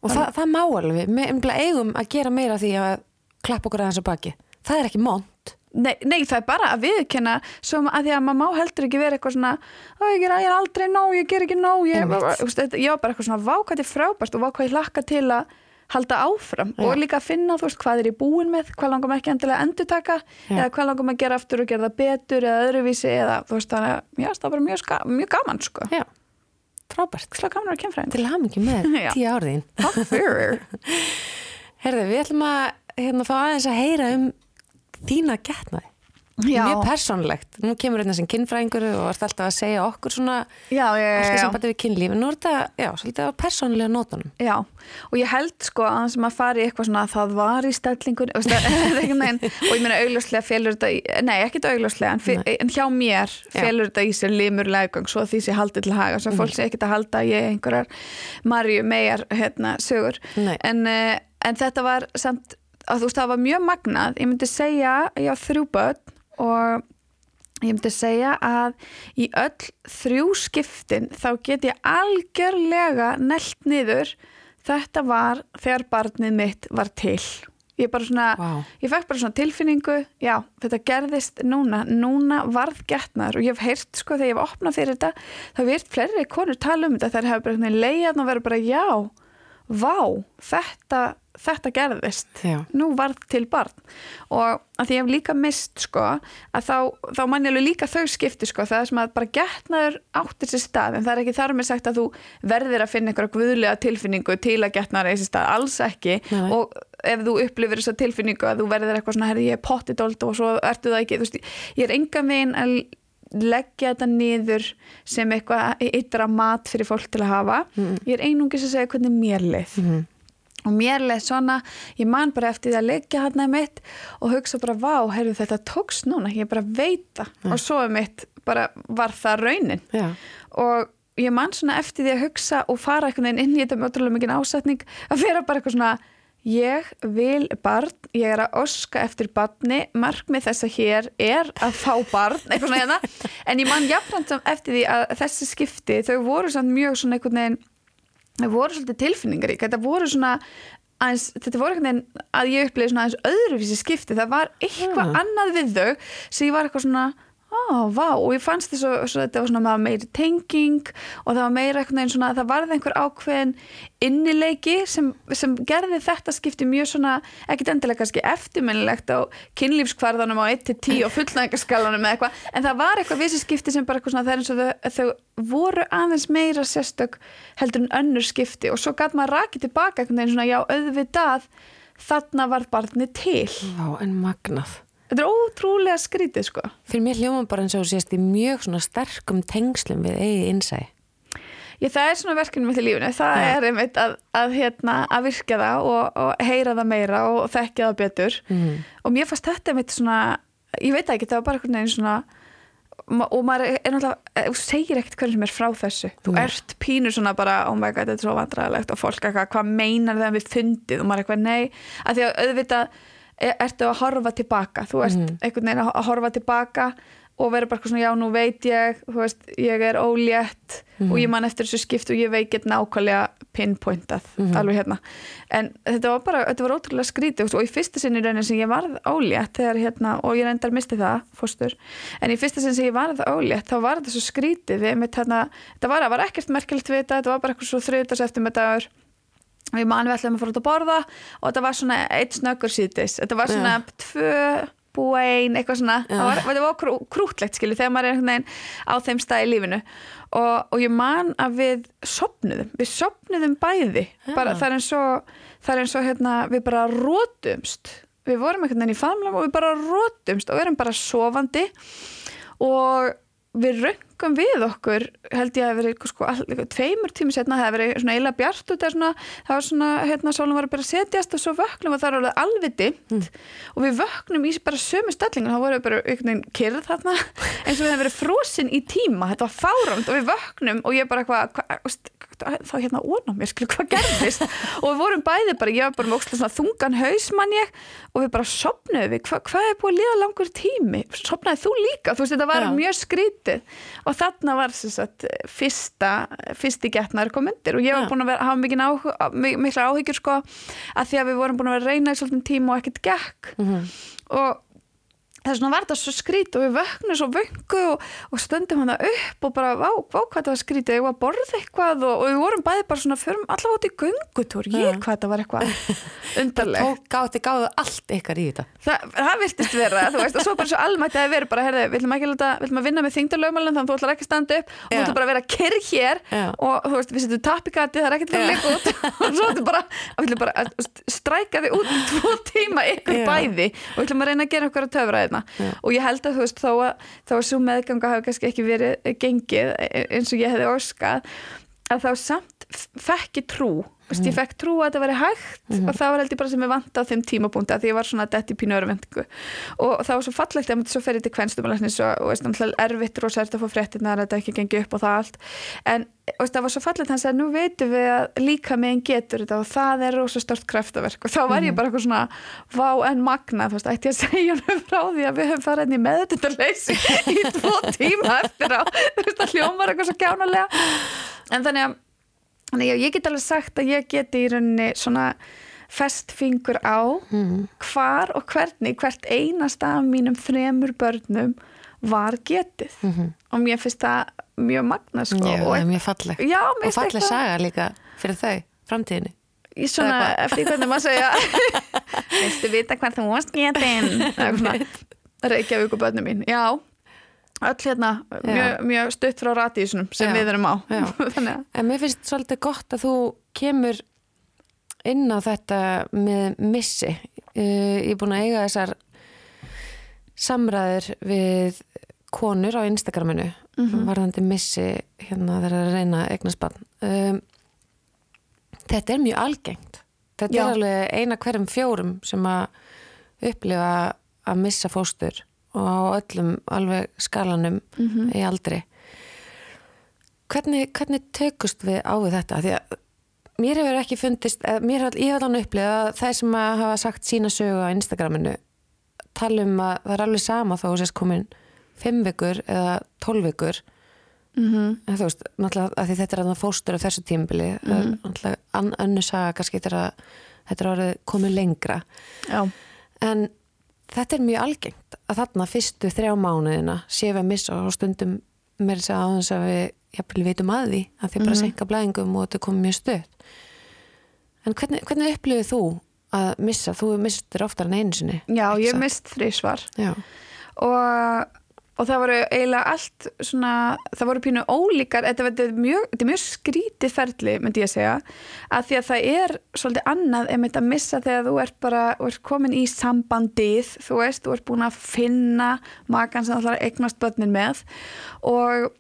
Og það, það má alveg. Við eigum að gera meira því að klappa okkur aðeins á baki. Það er ekki mont. Nei, nei, það er bara að viðkenna sem að því að maður má heldur ekki vera eitthvað svona "Ó, ég, ger, ég er aldrei nóg, ég ger ekki nóg ég, ég var bara eitthvað svona vá hvað þetta er frábært og vá hvað ég hlakka til að halda áfram Já. og líka að finna þú veist hvað er ég búin með, hvað langum ekki endilega að endurtaka Já. eða hvað langum að gera aftur og gera það betur eða öðruvísi eða þú veist þannig að já, það var bara mjög, mjög gaman sko Já. Frábært. slá gaman að kemfræðin Til að hafa með tíu árðin. Takk fyrir Herði, við ætlum að hérna, fá aðeins að heyra um þína getnaði. Mjög persónlegt. Nú kemur hérna sem kinnfræðingur og ert alltaf að segja okkur svona já, já, já, alltaf sambandi við kynlíf. En nú er þetta, já, svolítið á persónlega nótunum. Já, og ég held sko að sem að fara í eitthvað svona að það var í stellingun og ég meina augljóslega felur þetta í, nei ekki þetta augljóslega en, en hjá mér Já. felur þetta í sér limur legang svo því sé haldið til haga svo fólk sé ekkert að halda ég einhverjar Marju megar hérna sögur en, uh, en þetta var samt að þú veist það var mjög magnað ég myndi segja, ég á þrjú börn og ég myndi segja að í öll þrjú skiptin þá get ég algjörlega nelt niður þetta var þegar barnið mitt var til. Ég bara svona, Vá. ég fekk bara svona tilfinningu já, þetta gerðist núna. Núna varð getnaður og ég hef heyrt sko þegar ég hef opnað fyrir þetta þá hef ég heyrt fleiri konur tala um þetta. Þær hefur bara leiðan og verið bara já vá, þetta þetta gerðist. Já. nú varð til barn. Og að því ég hef líka mist sko að þá, þá mann ég alveg líka þau skipti sko. Það er sem að bara getnaður áttir sér stað en það er ekki þar með sagt að þú verðir að finna einhverja guðlega tilfinningu til að getnaður sér stað, alls ekki. Nei. og ef þú upplifir þessa tilfinningu að þú verðir eitthvað svona, herri ég er pottidold og svo ertu það ekki, þú veist, ég er enga veginn að leggja þetta niður sem eitthvað yttra mat fyrir fólk til að hafa. Ég er einungis að segja hvernig mér leið. Mhm. og mér leið svona, ég man bara eftir því að leggja hann mitt og hugsa bara vá, heyrðu þetta tókst núna, ég bara veit það. Og svo mitt bara var það raunin. Já. og ég man svona eftir því að hugsa og fara einhvern veginn inn í þetta með ótrúlega mikið ásetning að vera bara eitthvað svona ég vil barn, ég er að oska eftir barni, markmið þess að hér er að fá barn, eitthvað svona hérna. En ég man jafnframt samt eftir því að þessi skipti, þau voru samt mjög svona einhvern veginn það voru svolítið tilfinningarík. Þetta voru svona aðeins, þetta voru einhvern veginn að ég upplýði svona aðeins öðruvísi skipti. Það var eitthvað Ah. annað við þau sem ég var eitthvað svona á, vá, og ég fannst svo, svo þetta var svona meiri tenging og það var meira einhvern veginn svona, það varði einhver ákveðin innileiki sem, sem gerði þetta skipti mjög svona, ekkit endilega kannski eftirminnilegt á kynlífskvarðanum á 1-10 og fullnæðingaskalanum eða eitthvað, en það var eitthvað vissi skipti sem bara eitthvað svona, það er eins og þau, þau voru aðeins meira sérstök heldur en önnur skipti og svo gæt maður rakið tilbaka einhvern veginn svona, já, auðvitað þarna var barni til Vá, en magnað. Þetta er ótrúlega skrítið sko Fyrir mér hljóma bara eins og þú sést í mjög svona sterkum tengslum við eigið innsæði. Ég, það er svona verkefni mitt í lífinu, það Já. er einmitt að, að, hérna, að virka það og, og heyra það meira og, og þekkja það betur Mhm. og mér fannst þetta einmitt svona, ég veit ekki, það var bara einhvern veginn svona og maður er náttúrulega, þú segir ekkert hvernig sem er frá þessu, þú Nei. ert pínur svona bara, oh my god, þetta er svo vandræðilegt og fólk eitthvað, hvað meinar það við fundið og maður eitthvað, nei, að því að auðvitað er- ertu að horfa tilbaka þú ert Mhm. einhvern veginn að horfa tilbaka og verið bara svona, já, nú veit ég þú veist, ég er ólétt Mhm. og ég man eftir þessu skipt og ég veit get nákvæmlega pinpointað, Mhm. alveg hérna en þetta var bara, þetta var ótrúlega skrítið og í fyrsta sinni raunin sem ég varð ólétt þegar hérna, og ég reyndar misti það fóstur, en í fyrsta sinni sem ég varð ólétt þá var þetta svo skrítið við, með, hérna, þetta var, var ekkert merkilegt við þetta þetta var bara eitthvað svo þriðdags eftir með dagur og ég man við ætlum að fara út að borða og þetta var svona eitt snöggur síðdis þetta var svona tvö búa ein, eitthvað svona. Það var, þetta var krú, krútlegt skilju þegar maður er einhvern veginn á þeim stað í lífinu. Og, og ég man að við sopnuðum, við sopnuðum bæði. Bara, það er eins og, það er eins og hérna, við bara rótumst. Við vorum einhvern veginn í famlam og við bara rótumst og við erum bara sofandi. Og við röngum við okkur held ég að verið sko, tveimur tími setna, það hefði verið svona eila bjart svona, það var svona, hérna, sólum var að að setjast og svo vöknum og það er alveg alveg dimmt. Og við vöknum í bara sömu stellingu, þá vorum við bara einhvern veginn kyrð þarna, eins og við hefði verið frosin í tíma, þetta var fáramt og við vöknum og ég bara eitthvað, þá hérna óna mér, skilur, hvað gerðist? Og við vorum bæði bara, ég var bara með svona þungan haus mann ég og við bara sopnuðum við, hva, hvað er búið að liða langur tími? Sopnaði þú líka, þú veist, þetta var Já. mjög skrítið. Og þarna var sagt, fyrsta, fyrsti getnar komundir og ég var búin að vera, hafa mikið áhuga, mikla áhyggjur sko, að því að við vorum búin að vera reyna í svolítið tíma og ekkert gekk. Mhm. og þess vegna var þetta svo skrít og við vöknum svo vöngu og, og stöndum hann upp og bara, vá, vá hvað þetta var var að borða eitthvað og, og við vorum bæði bara svona förum allavega út í göngutúr. Ég Já. hvað þetta var eitthvað undarlegt. Tók gátti gáðu allt ykkar í þetta. Þa, það virtist vera, þú veist, og svo bara svo almætti að vera bara, herði, við ætlum ekki við ætlum að vinna með þingdarlögmálinn, þannig að þú ætlar ekki að standa upp og þú ætlar bara að vera kyrr hér Já. og þú veist, við setjum tap í gati, það er ykkur Já. og ég held að þú veist, þó að, þó að svo meðganga hafi kannski ekki verið gengið e- eins og ég hefði orskað að þá samt fekk ég trú Vist, ég fekk trú að þetta veri hægt og það var held ég bara sem ég vant á þeim tímapunkti að því ég var svona dett í pínu örvendingu og það var svo fallegt að svo fer ég til kvenstumalæknis og, og veist, erfitt rosa erfitt að fá fréttirnar að þetta ekki gengi upp og það allt. En veist, það var svo fallegt hann sagði nú veitum við að líka meginn getur þetta og það er rosa stort kraftaverk. Og þá var ég bara eitthvað svona vá en magna þú veist, ætti ég að segja hann frá því að við höfum farið inn í meðutundarleysi í tvo tíma eftir á. Þú veist, það hljómar eitthvað svo kjánalega en þannig að Þannig að ég get alveg sagt að ég geti í rauninni svona fest fingur á Mhm. hvar og hvernig hvert einasta af mínum þremur börnum var getið. Og mér finnst það mjög magna sko. Já, það er mjög falleg Já, Og falleg eitthvað- saga líka fyrir þau, framtíðinni. Í svona, eftir hvernig maður segja. Veistu vita hvað þú varst getin Reykjavík og börnum mín já, öll hérna mjög, mjög stutt frá ratísunum sem Já, við erum á En mér finnst svolítið gott að þú kemur inn á þetta með missi. Uh, ég er búin að eiga þessar samræður við konur á Instagraminu varðandi missi hérna þegar að reyna barn. Um, þetta er mjög algengt. Þetta Já. er alveg eina hverjum fjórum sem að upplifa að missa fóstur og á öllum alveg skalanum í aldri hvernig, hvernig tökust við á við þetta? Því að mér hefur ekki fundist, eða mér hef, ég hef alveg upplifað að þeir sem að hafa sagt sína sögu á Instagraminu tala um að það er alveg sama þá þú sést komin fimm vikur eða tólf vikur Mhm. en þú veist, náttúrulega að þetta er að fóstur af þessu tímbili, mm -hmm. náttúrulega an, önnu saga kannski þetta er að þetta er orðið komið lengra já, en þetta er mjög algengt að þarna fyrstu þrjá mánuðina séu við að missa og stundum mér að á þess að við jafnvel vitum að því að því bara Mhm. senka blæðingum og þetta komið mjög stöð en hvernig, hvernig upplifið þú að missa, þú mistur oftar en einu sinni já ég mist þrísvar og, og það voru eiginlega allt svona, það voru pínu ólíkar þetta, þetta, er mjög, mjög skrítið ferli myndi ég að segja, að því að það er svolítið annað einmitt að missa þegar þú ert bara, þú ert komin í sambandið þú veist, þú ert búin að finna makan sem þú ætlar að eignast börnin með og,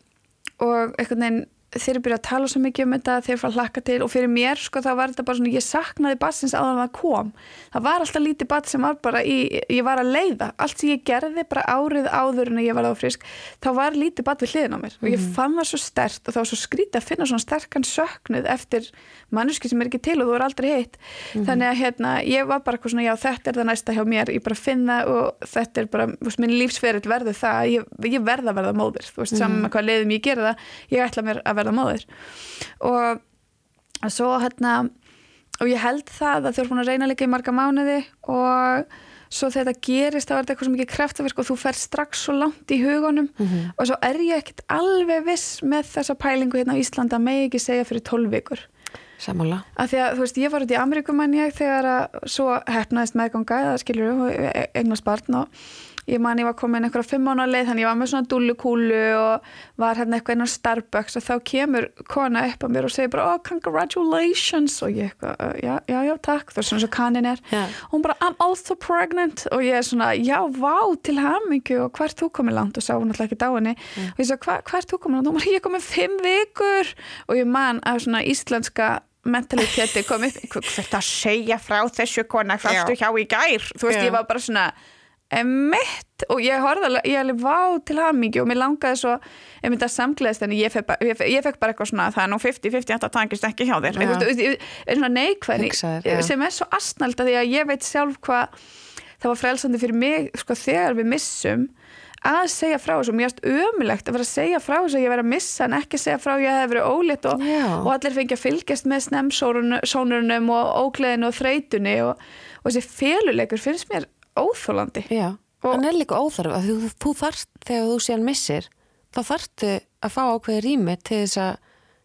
og einhvern veginn þeir eru byrjað að tala svo mikið um þetta þeir fara að hlakka til og fyrir mér sko þá var þetta bara svona ég saknaði batsins áður en það kom. Það var alltaf lítið bats sem var bara í, ég var að leiða, allt sem ég gerði bara árið áður en ég var áfrisk þá var lítið bat við hliðin á mér. Og ég fann það svo stert og það var svo skrítið að finna svona sterkan söknuð eftir manneski sem er ekki til og þú er aldrei hitt. Þannig að hérna, ég var bara svona já þetta er það næsta hjá mér, ég bara finna og þetta er bara, veist, minn lífsferill verður það, ég, ég verða að verða móðir. Þú veist, saman með hvað leiðum ég gera það. Ég ætla mér að verða móðir. Og svo hérna og ég held það að þau eru búin að reyna líka í marga mánuði og svo þegar þetta gerist þá er þetta eitthvað svo mikið kraftaverk og þú fer strax svo langt í hugunum og svo er ég ekkert alveg viss með þessa pælingu hérna á Íslanda með ekki segja fyrir 12 vikur. Samála. að því að þú veist ég var út í Ameríkumann ég þegar að svo hefnaðist meðganga eða skilur og eignast barn og ég man ég var komin einhverja fimm mánu leið þannig ég var með svona dúllukúlu og var hérna eitthvað inn á Starbucks og þá kemur kona upp á mér og segir bara oh congratulations. Og ég eitthvað "Uh, já, já, já, takk, það er svona svo kanin er. Já. og hún bara I'm also pregnant. Og ég er svona já, vá, til hamingju. Og hvert þú komið langt? Og sá hún alltaf ekki dáinni. Og ég sagði, "Hva- hvert þú komið langt? og hún bara, ég komið fimm vikur. Og ég man að svona íslenska mentaliteti kom upp. Hvert að segja frá þessu kona hverstu hjá í gær. Þú veist, Já. ég var bara svona emitt og ég horfði alveg, ég alveg vá til hamingi og mér langaði svo ég myndi að samgleðast en ég fekk, bara- ég, fekk, ég fekk bara eitthvað svona það er nú 50-50 þetta tangist ekki hjá þér. Eitthvað, ég- er svona neikvæðni sem er svo astnald að því að ég veit sjálf hvað það var frelsandi fyrir mig sko þegar við missum að segja frá þessu, mér erst ömulegt að vera að segja frá þessu að ég vera að missa en ekki segja frá að ég hef verið ólétt og, og allir fengi að fylgjast með snemsónurnum og ógleðinu og þreytunni og, og þessi féluleikur finnst mér óþólandi Já, Og- hann er líka óþarf að þú, þú þarft, þegar þú síðan missir þá þarftu að fá ákveði rými til þess að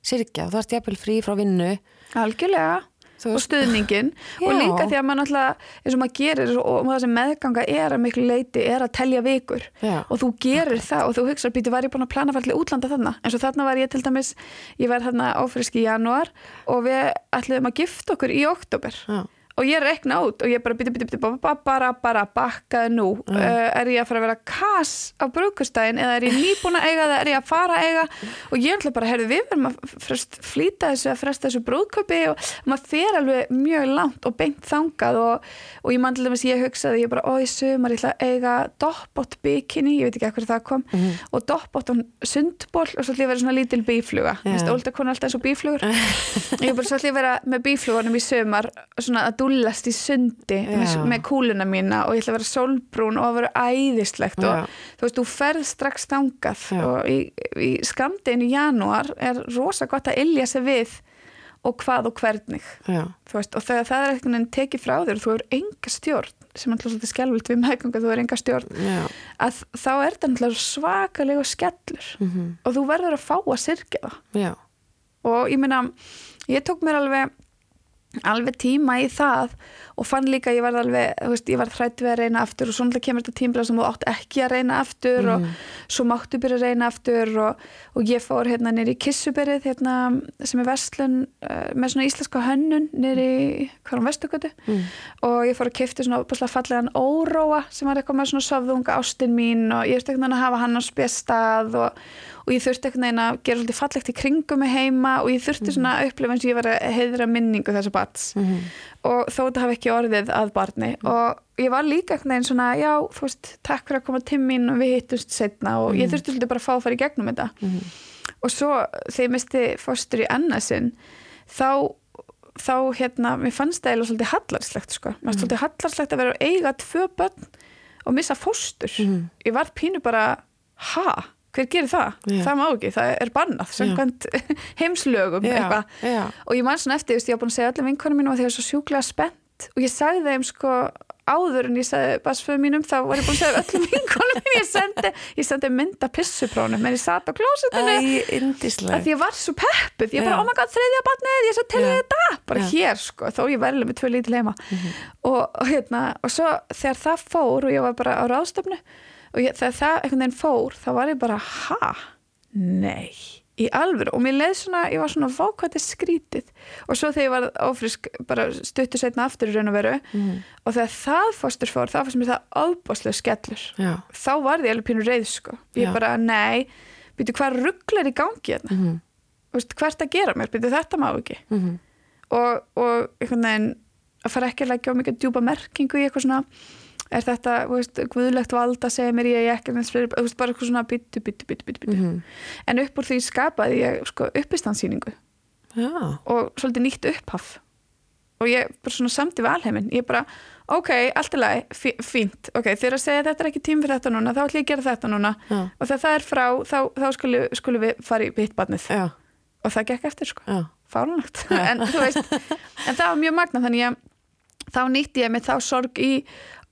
syrkja, þú þarft jafnvel frí frá vinnu. Algjörlega. Og stuðningin og Já. líka því að maður náttúrulega eins og maður gerir og það sem meðganga er að miklu leiti er að telja vikur. Já. og þú gerir það og þú hugsa býtu var ég búin að plana fallið útlanda þarna? Eins og þarna var ég til dæmis ég var þarna áfrisk í janúar og við ætluðum að gifta okkur í oktober Já. Og ég rekna út og ég bara býtu, býtu, býtu, bara, bara, bara bakkaði nú. Uh, er ég að fara að vera kass á brúkustæðin eða er ég nýbúin að eiga eða er ég að fara að eiga? Og ég ætla bara, heyrðu, við verðum að frest, flýta þessu, að fresta þessu brúðköpi og maður fer alveg mjög langt og beint þangað og, og ég mann til dæmis ég hugsaði, ég bara, ég sumar ég ætla að eiga doppbót bikini, ég veit ekki hvað það kom. Og doppbót sundból og svo ætla ég að vera svona lítil bífluga, yeah. og dúllast í sundi með, með kúluna mína og ég ætla að vera sólbrún og að vera æðislegt og Já. þú veist, þú ferð strax þangað Já. og í, í skamdeginu í janúar er rosa gott að ilja sig við og hvað og hvernig. Veist, og þegar það er einhvern veginn tekið frá þér og þú hefur enga stjórn sem er alltaf skelvilt við meðganga þú hefur enga stjórn já, að þá er þetta svakalega skellur mhm, og þú verður að fá að sirkja það. Og ég meina, ég tók mér alveg alveg tíma í það og fann líka ég var alveg þú veist, ég var hrætt við að reyna aftur og svona kemur þetta tímbrað sem þú átt ekki að reyna aftur og svo máttu byrja að reyna aftur og, og ég fór hérna nýri í Kissuberið hérna, sem er vestlun uh, með svona íslenska hönnun nýri hvað um vestökutu mm. og ég fór að kefti svona opaslega fallegan óróa sem var eitthvað með svona sofðunga ástin mín og ég þurfti eitthvað að hafa hann á spjastað og, og ég þurfti eitthvað að gera svolítið fallegt í kringum mig heima og ég þurfti svona að upplifa eins og ég var að heiðra minningu þessa bats Mhm. Og þó þetta hafi ekki orðið að barni. Og ég var líka eitthvað einn svona já, þú veist, takk fyrir að koma til mín og við hittumst setna og ég þurfti svolítið bara að fá að fara í gegnum þetta. Mhm. og svo þegar ég misti fóstur í annarsinn þá þá hérna, mér fannst það eiginlega svolítið hallarslegt sko, mér fannst svolítið hallarslegt að vera að eiga tvö börn og missa fóstur. Mhm. ég var pínu bara ha, hver gerir það? Já. það má ekki, það er bannað samkvæmt heimslögum já, eitthvað. já, og ég man svona eftir, ég var búin að segja öllum vinkonum mínum og þegar svo sjúklega spennt. Og ég sagði þeim sko áður en ég sagði basföðu mínum þá var ég búin að segja öllum vinkonum mínum ég sendi, ég sendi mynda pissuprónum en ég satt á klósitinu Æ, að því ég var svo peppuð, ég bara, oh my god, þriðja barnið, ég er svo til þetta. Bara hér sko, þó ég verði með tvö lítil heima. Og, og hérna, og og ég þegar það einhvern veginn fór þá var ég bara, ha, nei í alvöru? Og mér leið svona, ég var svona vákvæði skrítið og svo þegar ég var ófrisk bara stuttu setna aftur í raun og veru Mhm. og þegar það fóstur fór, þá fannst mér það ábáslega skellur. Já, þá var því alveg pínu reyð sko. Ég Já. bara, nei, býtu hvað rugglar í gangi hérna? Veist, hvert að gera mér, byrju þetta má ekki. Mhm. og, og einhvern veginn að fara ekki að leggja á mikið djúpa merkingu í eitthvað svona er þetta, þú veist, guðlegt vald að segja mér ég ekki fyrir, þú veist, bara eitthvað svona byttu, byttu, byttu, byttu, byttu Mhm. en upp úr því skapaði ég sko uppistandsýningu Já, og svolítið nýtt upphaf. Og ég bara svona samti við alheimin ég bara, ok, allt í lagi fí- fínt, ok, þegar að segja þetta er ekki tím fyrir þetta núna þá ætlum ég að gera þetta núna. Já, og þegar það er frá, þá, þá skulum skulu við fara í bitbarnið já, og það gekk eftir sko. Já. fárunlegt en en það var mjög magna þannig að þá nýtti ég mig þá sorg í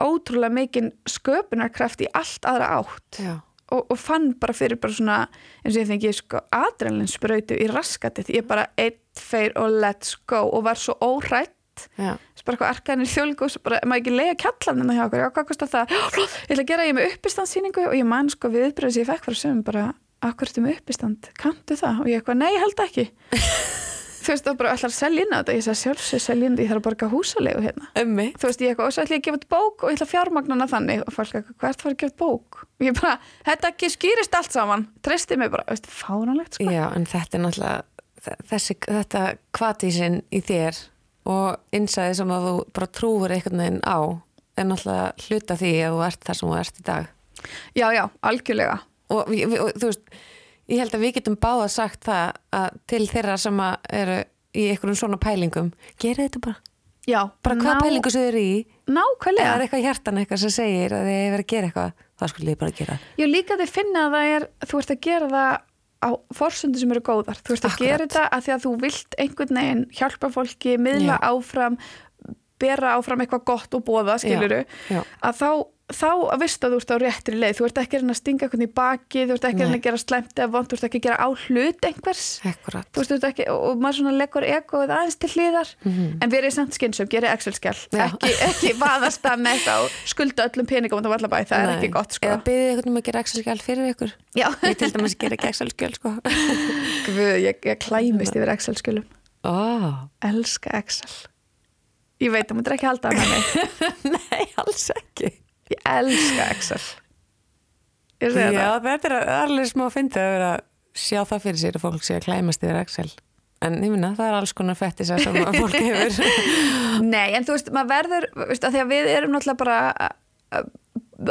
ótrúlega mikinn sköpunarkraft í allt aðra átt. Og, og fann bara fyrir bara svona eins og ég fengi sko adrenalin sprautu í raskatið, ég bara eitt, feir og let's go. Og var svo óhrætt já. þess bara eitthvað arkaðinir þjólgu og bara, maður ekki lega kjallan hjá okkur, já hvað kostar það? Ég ætla að gera ég með uppistandsýningu. Og ég man sko viðbröð sem ég fekk frá sögum bara akkur ertu með uppistand, kanntu það? Og ég eitthvað, nei, held ekki þú veist, það bara ætlar að selja inn á þetta. Ég sagði sjálfsög selja inn, ég þarf að borga húsalegu hérna. Ömmi. þú veist, ég eitthvað, og svo ætla ég að gefa út bók og ég ætla að fjármagnana þannig. Og fólk eitthvað, hvað er það að gefa út bók? Og ég bara, þetta ekki skýrist allt saman. Treysti mig bara, veist, fáránlegt sko. Já, en þetta er náttúrulega þessi, þetta kvatísinn í þér og innsæði sem að þú bara trúur einhvern veginn á er náttúrulega hluta því að þú ert þar sem þú ert í dag. Já, já, algjörlega. Og, og þú veist ég held að við getum báða sagt það að til þeirra sem að eru í einhverjum svona pælingum, gera þetta bara já, bara hvað pælingu sem þið eru í eða nákvæmlega er eitthvað hjartan eitthvað sem segir að þið verið að gera eitthvað það skulle ég bara gera Ég líka þið finna að það er, þú ert að gera það á forsundu sem eru góðar. Þú ert að Akkurat. gera þetta að því að þú vilt einhvern veginn hjálpa fólki, miðla Já. áfram, bera áfram eitthvað gott og bóða, skiluru, já. að þá, þá vistu að þú ert á réttri leið. Þú ert ekki að að stinga einhvern í baki, þú ert ekki að Nei. að gera slæmt eða vond, þú ert ekki að gera á hlut einhvers. Veist, ekki, og og maður leggur egoið aðeins til hliðar, en verið samt skynsum, gerið Excel-skjál. Já. ekki, ekki vaðast að með og skulda öllum peningum út á vallabæ, það er Nei. ekki gott, sko. eða byggðið einhvern um að gera Excel-skjál fyrir ykkur Já. ég til dæmis gera ekki Excel-skjál sko. Guð, ég, ég klæmist yfir Excel-skjölum. oh. Elska Excel. Ég veit, það mútur ekki halda það mig. nei, alls ekki Ég elska Excel. Ég já, það. þetta er alveg smá að fyndi að vera að sjá það fyrir sér að fólk sé að klæmast yfir Excel en ég minna, það er alls konar fettis sem að fólk hefur Nei, en þú veist, maður verður, veist, að því að við erum náttúrulega bara uh,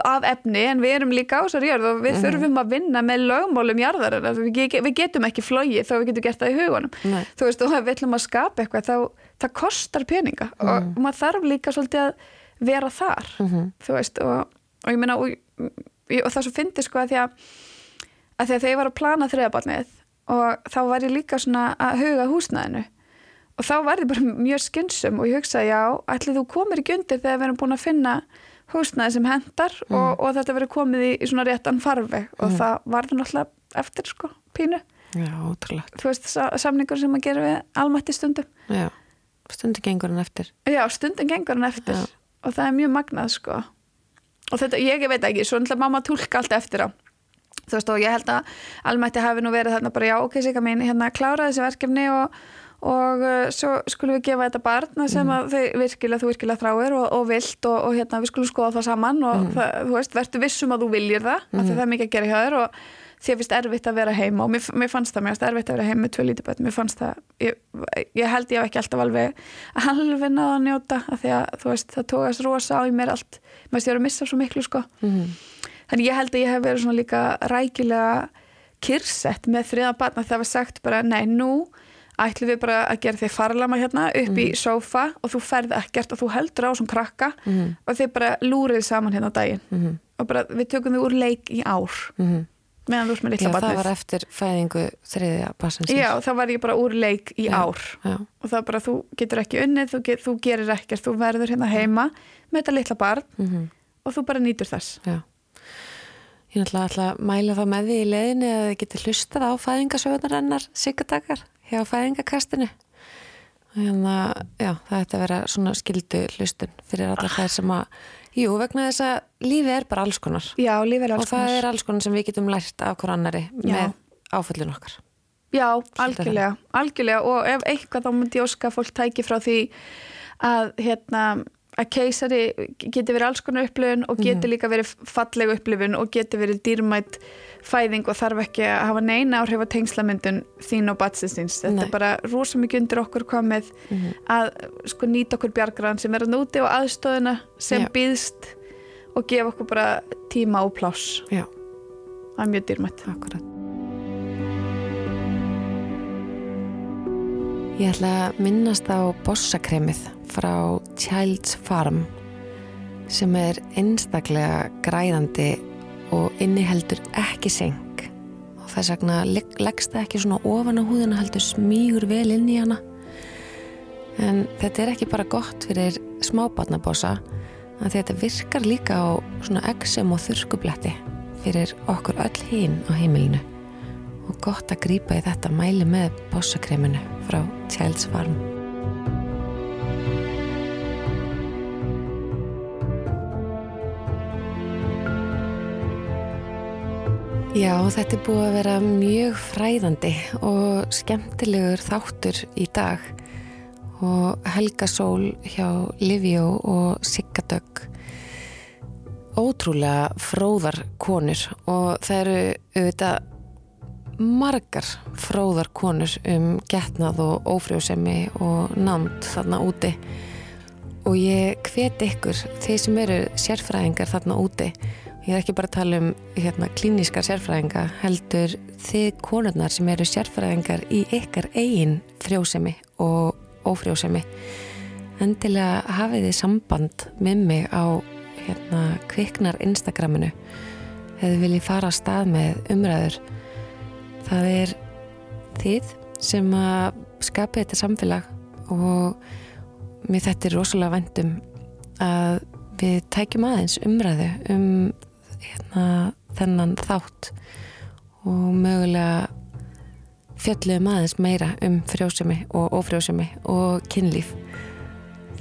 af efni, en við erum líka á þessari jörð og við þurfum að vinna með lögmálum jarðar, við, við getum ekki flóið þó við getum gert það í hugunum. Nei. Þú veist, og við ætlum að skapa eitthvað, þá það kostar peninga og maður þarf líka svolítið að vera þar, þú veist, og, og ég meina, og, og, það svo fyndi sko að því að, að því að þegar ég var að plana þriðabarnið og þá var ég líka svona að huga að húsnæðinu og þá var ég bara mjög skynsum og ég hugsaði já, ætli þú komir ekki undir þegar við erum búin að finna húsnæði sem hendar og, og þetta verið komið í, í svona réttan farveg og það var það náttúrulega eftir sko, pínu. Já, ótrúlegt. Þú veist, sa samningur sem að gera við almætti stundum. Já, stundu gengur hann eftir. Já, stundum gengur hann eftir Já. Og það er mjög magnað sko. Og þetta, ég veit ekki, svo náttúrulega mamma tólka allt eftir á. Þú veist og ég held að almætti hafi nú verið þarna bara já ok, sika mín, hérna klára þessi verkefni og, og uh, svo skulum við gefa þetta barn sem að þau virkilega, þú virkilega þráir og, og vilt og, og hérna við skulum skoða það saman og það, þú veist, verður vissum að þú viljir það af því það er mikið að gera hjá þér og þér finnst erfitt að vera heima og mér, mér fannst það mér fannst erfitt að vera heima með tvö lítið börn. Mér fannst það, ég, ég held ég hef ekki alltaf alveg alveg náða að njóta af því að þú veist, það tókast rosa á í mér allt, mér finnst ég að missa svo miklu sko. Þannig ég held að ég hef verið svona líka rækilega kyrsett með þriða barna það var sagt bara, nei, nú ætlum við bara að gera þig farlama hérna upp í sófa og þú ferð ekkert og þú heldur á sem krakka og þið bara lúrið saman hérna á daginn. Og bara við tökum þig úr leik í ár meðan þú ert með já, litla það barnið var eftir fæðingu þriðja bassinsins Já, þá var ég bara úr leik í Já, ár já. og það bara, þú getur ekki unnið þú, get, þú gerir ekkert, þú verður hérna heima með þetta litla barn Mhm. og þú bara nýtur þess Já. Ég ætla, ætla að mæla það með því í leiðinni að þið getur hlustað á fæðingasögunar hennar sigurdakar hjá fæðingakastinu. Þannig að já, það ætti að vera svona skildu hlustun fyrir alla þær sem að, jú, vegna þess að lífið er bara alls konar Já, lífið er og alls það konar er alls konar sem við getum lært af hver annari Já. með áföllun okkar. Já, algjörlega, algjörlega og ef eitthvað þá myndi ég óska að fólk tæki frá því að hérna að keisari geti verið alls konar upplifun og geti Mhm. líka verið falleg upplifun og geti verið dýrmætt fæðing og þarf ekki að hafa neina áhrif á tengslamyndun þín og batsinsins. Þetta Nei. er bara rosa mikið undir okkur komið Mhm. að sko nýta okkur bjargrann sem er að núti og aðstöðuna sem Já. býðst og gefa okkur bara tíma og pláss. Það er mjög dýrmætt. Akkurat. Ég ætla að minnast á bossakremið frá Child's Farm sem er einstaklega græðandi og inniheldur ekki seng. Og þess vegna legg- leggst það ekki svona ofan á húðina heldur smígur vel inn í hana. En þetta er ekki bara gott fyrir smábarnabossa að þetta virkar líka á svona exem og þurrkubletti fyrir okkur öll hín á heimilinu. Og gott að grípa í þetta mæli með bossakreminu frá Child's Farm. Já, þetta er búið að vera mjög fræðandi og skemmtilegur þáttur í dag og Helga Sól hjá Livjó og Sigga Dögg ótrúlega fróðar konur og það eru auðvitað margar fróðar konur um getnað og ófrjósemi og námt þarna úti. Og ég hvet ykkur þeir sem eru sérfræðingar þarna úti ég er ekki bara að tala um hérna, klíniskar sérfræðinga heldur þið konurnar sem eru sérfræðingar í ykkar eigin frjósemi og ófrjósemi. Endilega hafið þið samband með mig á hérna, kviknar Instagraminu. Hefur viljið fara að stað með umræður það er þið sem að skapa þetta samfélag og mér þetta er rosalega vendum að við tækjum aðeins umræðu um hérna, þennan þátt og mögulega fjöllum aðeins meira um frjósemi og ófrjósemi og kynlíf.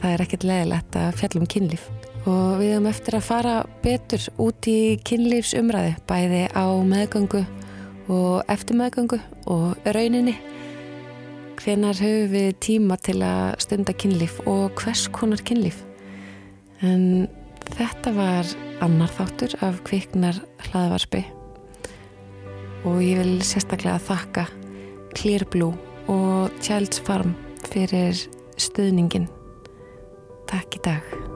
Það er ekkert leðilegt að fjallum kynlíf og við höfum eftir að fara betur út í kynlífsumræðu bæði á meðgöngu og eftir meðgöngu og rauninni. Hvenar höfum við tíma til að stunda kynlíf og hvers konar kynlíf? En þetta var annar þáttur af kviknar hlaðvarspi og ég vil sérstaklega þakka Clear Blue og Child's Farm fyrir stuðningin Takk í dag